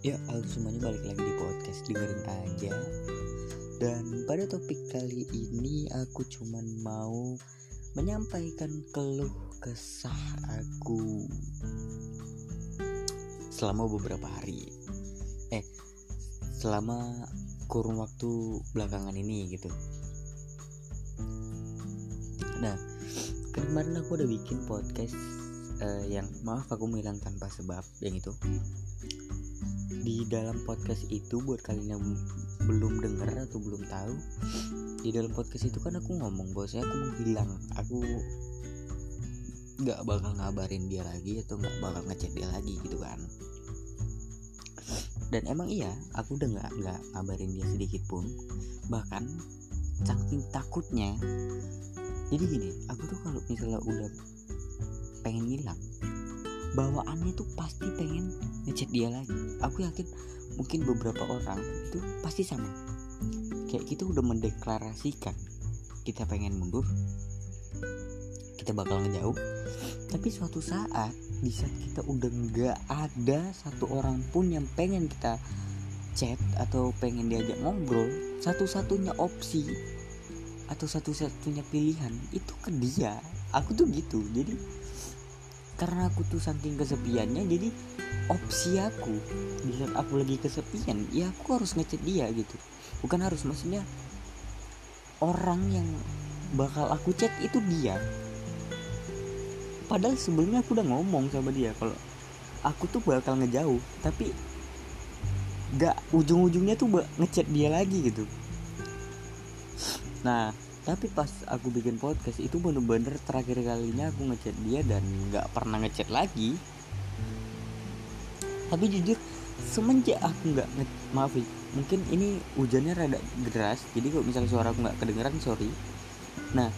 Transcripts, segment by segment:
Ya, halo semuanya balik lagi di podcast dengerin aja. Dan pada topik kali ini aku cuman mau menyampaikan keluh kesah aku selama beberapa hari. Eh, selama kurun waktu belakangan ini gitu. Nah, kemarin aku udah bikin podcast uh, yang maaf aku bilang tanpa sebab yang itu di dalam podcast itu buat kalian yang belum dengar atau belum tahu di dalam podcast itu kan aku ngomong bosnya aku bilang aku nggak bakal ngabarin dia lagi atau nggak bakal ngechat dia lagi gitu kan. Dan emang iya aku udah nggak nggak ngabarin dia sedikit pun. Bahkan saking takutnya jadi gini aku tuh kalau misalnya udah pengen ngilang bawaannya tuh pasti pengen ngechat dia lagi. Aku yakin mungkin beberapa orang itu pasti sama. Kayak kita udah mendeklarasikan. Kita pengen mundur. Kita bakal ngejauh. Tapi suatu saat di saat kita udah nggak ada satu orang pun yang pengen kita chat atau pengen diajak ngobrol satu-satunya opsi atau satu-satunya pilihan itu ke dia. Aku tuh gitu. Jadi karena aku tuh saking kesepiannya jadi opsi aku di aku lagi kesepian ya aku harus ngechat dia gitu. Bukan harus maksudnya orang yang bakal aku chat itu dia. Padahal sebelumnya aku udah ngomong sama dia kalau aku tuh bakal ngejauh tapi gak ujung-ujungnya tuh ngechat dia lagi gitu. Nah tapi pas aku bikin podcast itu bener-bener terakhir kalinya aku ngechat dia dan nggak pernah ngechat lagi. Tapi jujur semenjak aku nggak maaf mungkin ini hujannya rada deras jadi kalau misalnya suara aku nggak kedengeran sorry. Nah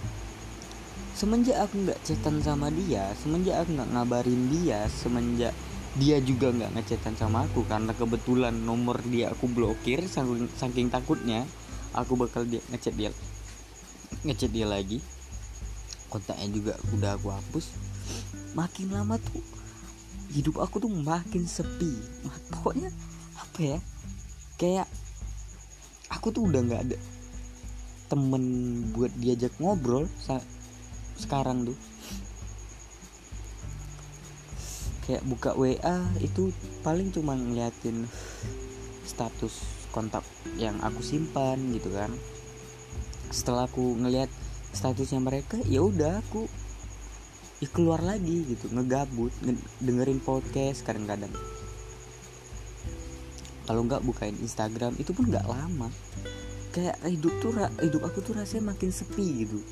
semenjak aku nggak chatan sama dia semenjak aku nggak ngabarin dia semenjak dia juga nggak ngechatan sama aku karena kebetulan nomor dia aku blokir saking, saking takutnya aku bakal dia ngechat dia ngechat dia lagi. Kontaknya juga udah aku hapus. Makin lama tuh hidup aku tuh makin sepi. Pokoknya apa ya? Kayak aku tuh udah nggak ada temen buat diajak ngobrol sekarang tuh. Kayak buka WA itu paling cuma ngeliatin status kontak yang aku simpan gitu kan setelah aku ngelihat statusnya mereka ya udah aku ya keluar lagi gitu ngegabut nge dengerin podcast kadang-kadang. Kalau nggak bukain Instagram itu pun nggak lama. Kayak hidup tuh hidup aku tuh rasanya makin sepi gitu.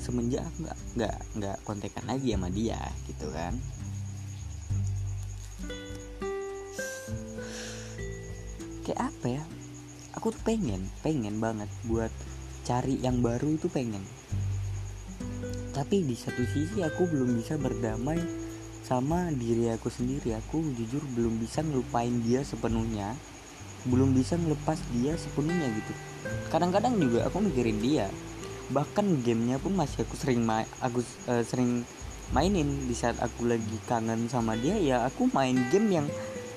Semenjak nggak nggak nggak kontekan lagi sama dia gitu kan. Kayak apa ya? Aku tuh pengen pengen banget buat cari yang baru itu pengen. Tapi di satu sisi aku belum bisa berdamai sama diri aku sendiri. Aku jujur belum bisa ngelupain dia sepenuhnya. Belum bisa ngelepas dia sepenuhnya gitu. Kadang-kadang juga aku mikirin dia. Bahkan gamenya pun masih aku sering main aku uh, sering mainin. Di saat aku lagi kangen sama dia ya aku main game yang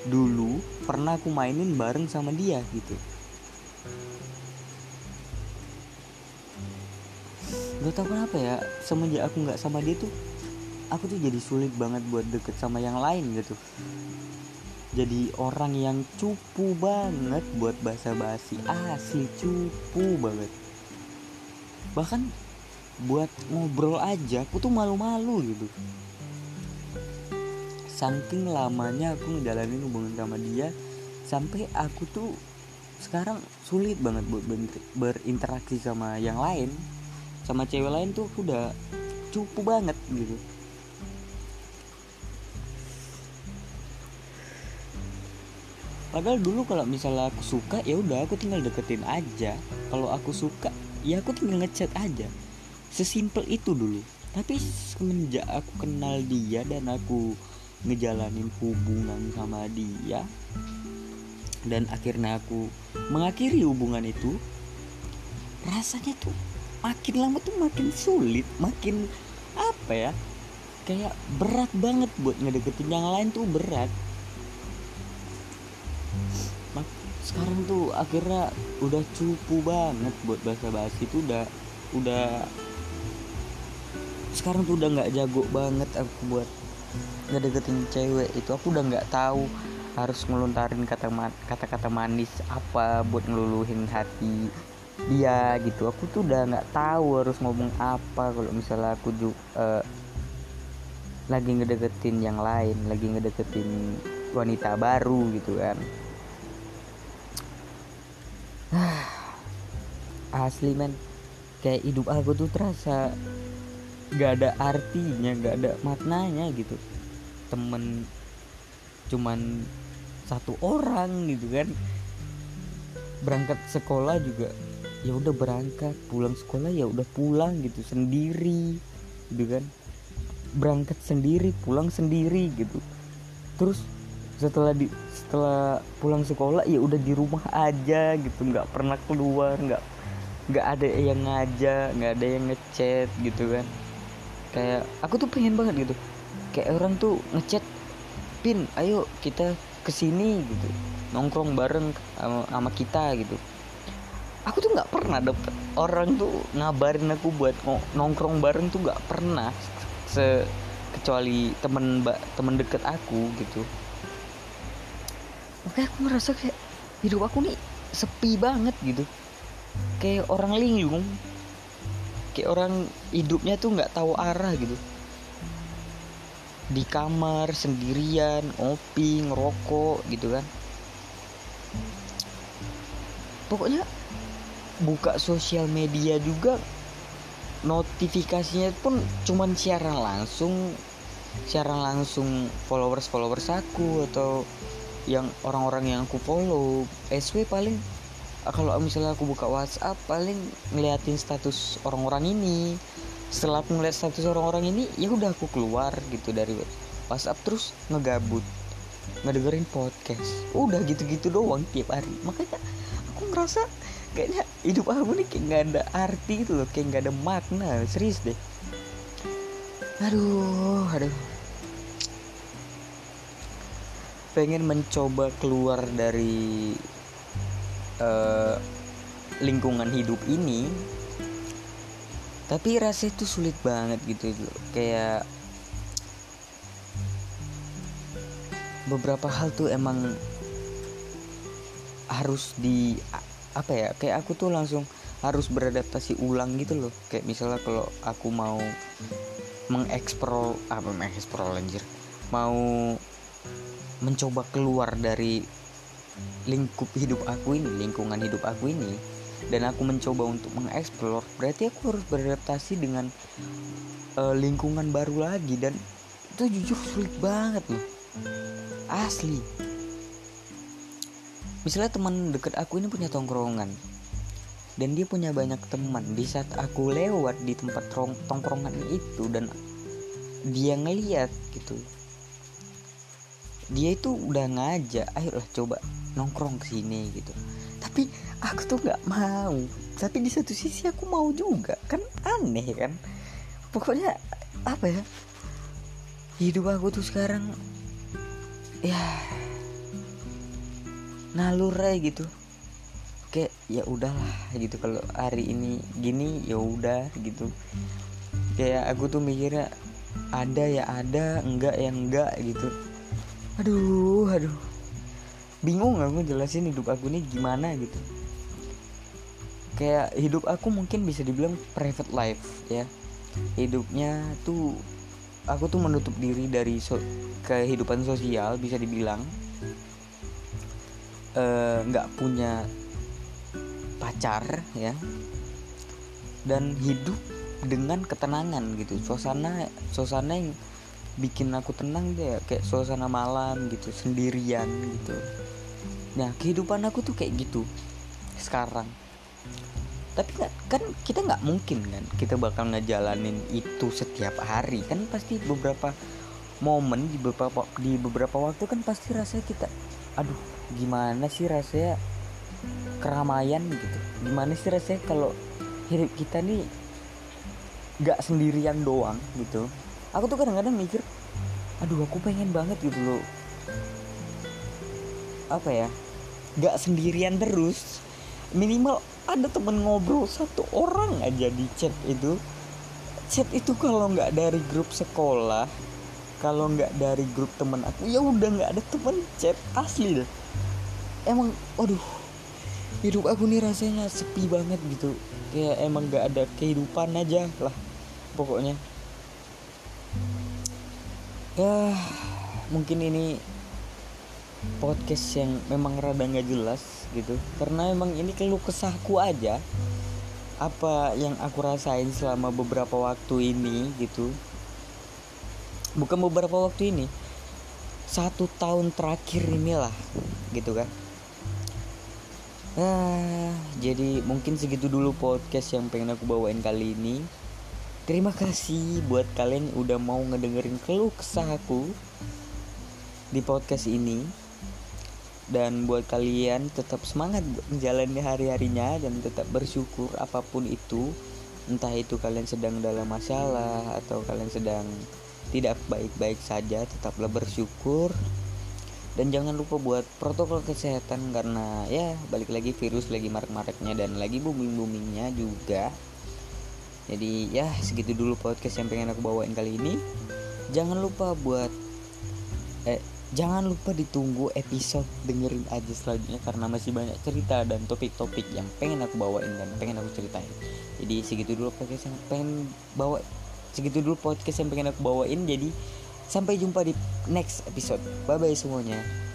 dulu pernah aku mainin bareng sama dia gitu gak tau kenapa ya? Semenjak aku nggak sama dia tuh aku tuh jadi sulit banget buat deket sama yang lain gitu. Jadi orang yang cupu banget buat bahasa basi asli cupu banget. Bahkan buat ngobrol aja aku tuh malu-malu gitu. Saking lamanya aku ngejalanin hubungan sama dia sampai aku tuh sekarang sulit banget buat berinteraksi sama yang lain sama cewek lain tuh udah cupu banget gitu. Padahal dulu kalau misalnya aku suka ya udah aku tinggal deketin aja. Kalau aku suka ya aku tinggal ngechat aja. Sesimpel itu dulu. Tapi semenjak aku kenal dia dan aku ngejalanin hubungan sama dia dan akhirnya aku mengakhiri hubungan itu rasanya tuh makin lama tuh makin sulit makin apa ya kayak berat banget buat ngedeketin yang lain tuh berat. Sekarang tuh akhirnya udah cupu banget buat bahasa basi itu udah udah sekarang tuh udah nggak jago banget aku buat ngedeketin cewek itu. Aku udah nggak tahu harus ngelontarin kata kata-kata manis apa buat ngeluluhin hati dia gitu. Aku tuh udah nggak tahu harus ngomong apa kalau misalnya aku juga uh, eh, lagi ngedeketin yang lain lagi ngedeketin wanita baru gitu kan. Asli men. Kayak hidup aku tuh terasa gak ada artinya gak ada maknanya gitu. Temen cuman satu orang gitu kan. Berangkat sekolah juga ya udah berangkat pulang sekolah ya udah pulang gitu sendiri gitu kan. Berangkat sendiri pulang sendiri gitu. Terus setelah di setelah pulang sekolah ya udah di rumah aja gitu nggak pernah keluar nggak nggak ada yang ngajak nggak ada yang ngechat gitu kan. Kayak aku tuh pengen banget gitu. Kayak orang tuh ngechat pin ayo kita ke sini gitu. Nongkrong bareng sama, kita gitu aku tuh nggak pernah dapet orang tuh ngabarin aku buat nongkrong bareng tuh nggak pernah se kecuali temen mbak temen deket aku gitu. Makanya aku ngerasa kayak hidup aku nih sepi banget gitu. Kayak orang linglung kayak orang hidupnya tuh nggak tahu arah gitu. Di kamar sendirian ngopi ngerokok gitu kan. Pokoknya buka sosial media juga notifikasinya pun cuman siaran langsung siaran langsung followers followers aku atau yang orang-orang yang aku follow. SW paling kalau misalnya aku buka WhatsApp paling ngeliatin status orang-orang ini. Setelah aku ngeliat status orang-orang ini ya udah aku keluar gitu dari WhatsApp terus ngegabut ngedengerin podcast. Udah gitu-gitu doang tiap hari. Makanya aku ngerasa kayaknya hidup aku nih kayak nggak ada arti gitu loh kayak nggak ada makna. Serius deh. Aduh aduh. Pengen mencoba keluar dari uh, lingkungan hidup ini tapi rasa itu sulit banget gitu kayak beberapa hal tuh emang harus di apa ya kayak aku tuh langsung harus beradaptasi ulang gitu loh. Kayak misalnya kalau aku mau mengeksplor apa mengeksplor anjir. Mau mencoba keluar dari lingkup hidup aku ini lingkungan hidup aku ini dan aku mencoba untuk mengeksplor berarti aku harus beradaptasi dengan uh, lingkungan baru lagi. Dan itu jujur sulit banget loh. Asli misalnya teman deket aku ini punya tongkrongan. Dan dia punya banyak teman. Di saat aku lewat di tempat tongkrongan itu dan dia ngeliat gitu. Dia itu udah ngajak ayolah coba nongkrong ke sini gitu. Tapi aku tuh nggak mau. Tapi di satu sisi aku mau juga. Kan aneh kan? Pokoknya apa ya? Hidup aku tuh sekarang ya nalur aja gitu. Kayak ya udahlah gitu. Kalau hari ini gini ya udah gitu. Kayak aku tuh mikirnya ada ya ada enggak ya enggak gitu. Aduh aduh. Bingung aku jelasin hidup aku nih gimana gitu. Kayak hidup aku mungkin bisa dibilang private life ya. Hidupnya tuh aku tuh menutup diri dari so kehidupan sosial bisa dibilang nggak uh, punya pacar ya dan hidup dengan ketenangan gitu. Suasana suasana yang bikin aku tenang deh kayak suasana malam gitu sendirian gitu. Nah kehidupan aku tuh kayak gitu sekarang. Tapi kan kita nggak mungkin kan kita bakal ngejalanin itu setiap hari. Kan pasti beberapa momen di beberapa di beberapa waktu kan pasti rasanya kita aduh gimana sih rasanya keramaian gitu? Gimana sih rasanya kalau hidup kita nih nggak sendirian doang gitu? Aku tuh kadang-kadang mikir aduh aku pengen banget gitu loh. Apa ya? Nggak sendirian terus. Minimal ada temen ngobrol satu orang aja di chat itu. Chat itu kalau nggak dari grup sekolah kalau nggak dari grup temen aku ya udah nggak ada temen chat asli deh emang aduh hidup aku nih rasanya sepi banget gitu. Kayak emang nggak ada kehidupan aja lah pokoknya. Ya mungkin ini podcast yang memang rada nggak jelas gitu. Karena emang ini keluh kesahku aja apa yang aku rasain selama beberapa waktu ini gitu bukan beberapa waktu ini satu tahun terakhir inilah gitu kan. Ah jadi mungkin segitu dulu podcast yang pengen aku bawain kali ini. Terima kasih buat kalian yang udah mau ngedengerin keluh kesah aku di podcast ini. Dan buat kalian tetap semangat menjalani hari-harinya dan tetap bersyukur apa pun itu. Entah itu kalian sedang dalam masalah atau kalian sedang tidak baik-baik saja tetaplah bersyukur. Dan jangan lupa buat protokol kesehatan karena ya balik lagi virus lagi marak-maraknya dan lagi booming-boomingnya juga. Jadi ya segitu dulu podcast yang pengen aku bawain kali ini. Jangan lupa buat eh jangan lupa ditunggu episode dengerin aja selanjutnya karena masih banyak cerita dan topik-topik yang pengen aku bawain dan pengen aku ceritain. Jadi segitu dulu podcast yang pengen bawa segitu dulu podcast yang pengen aku bawain jadi sampai jumpa di next episode. Bye bye semuanya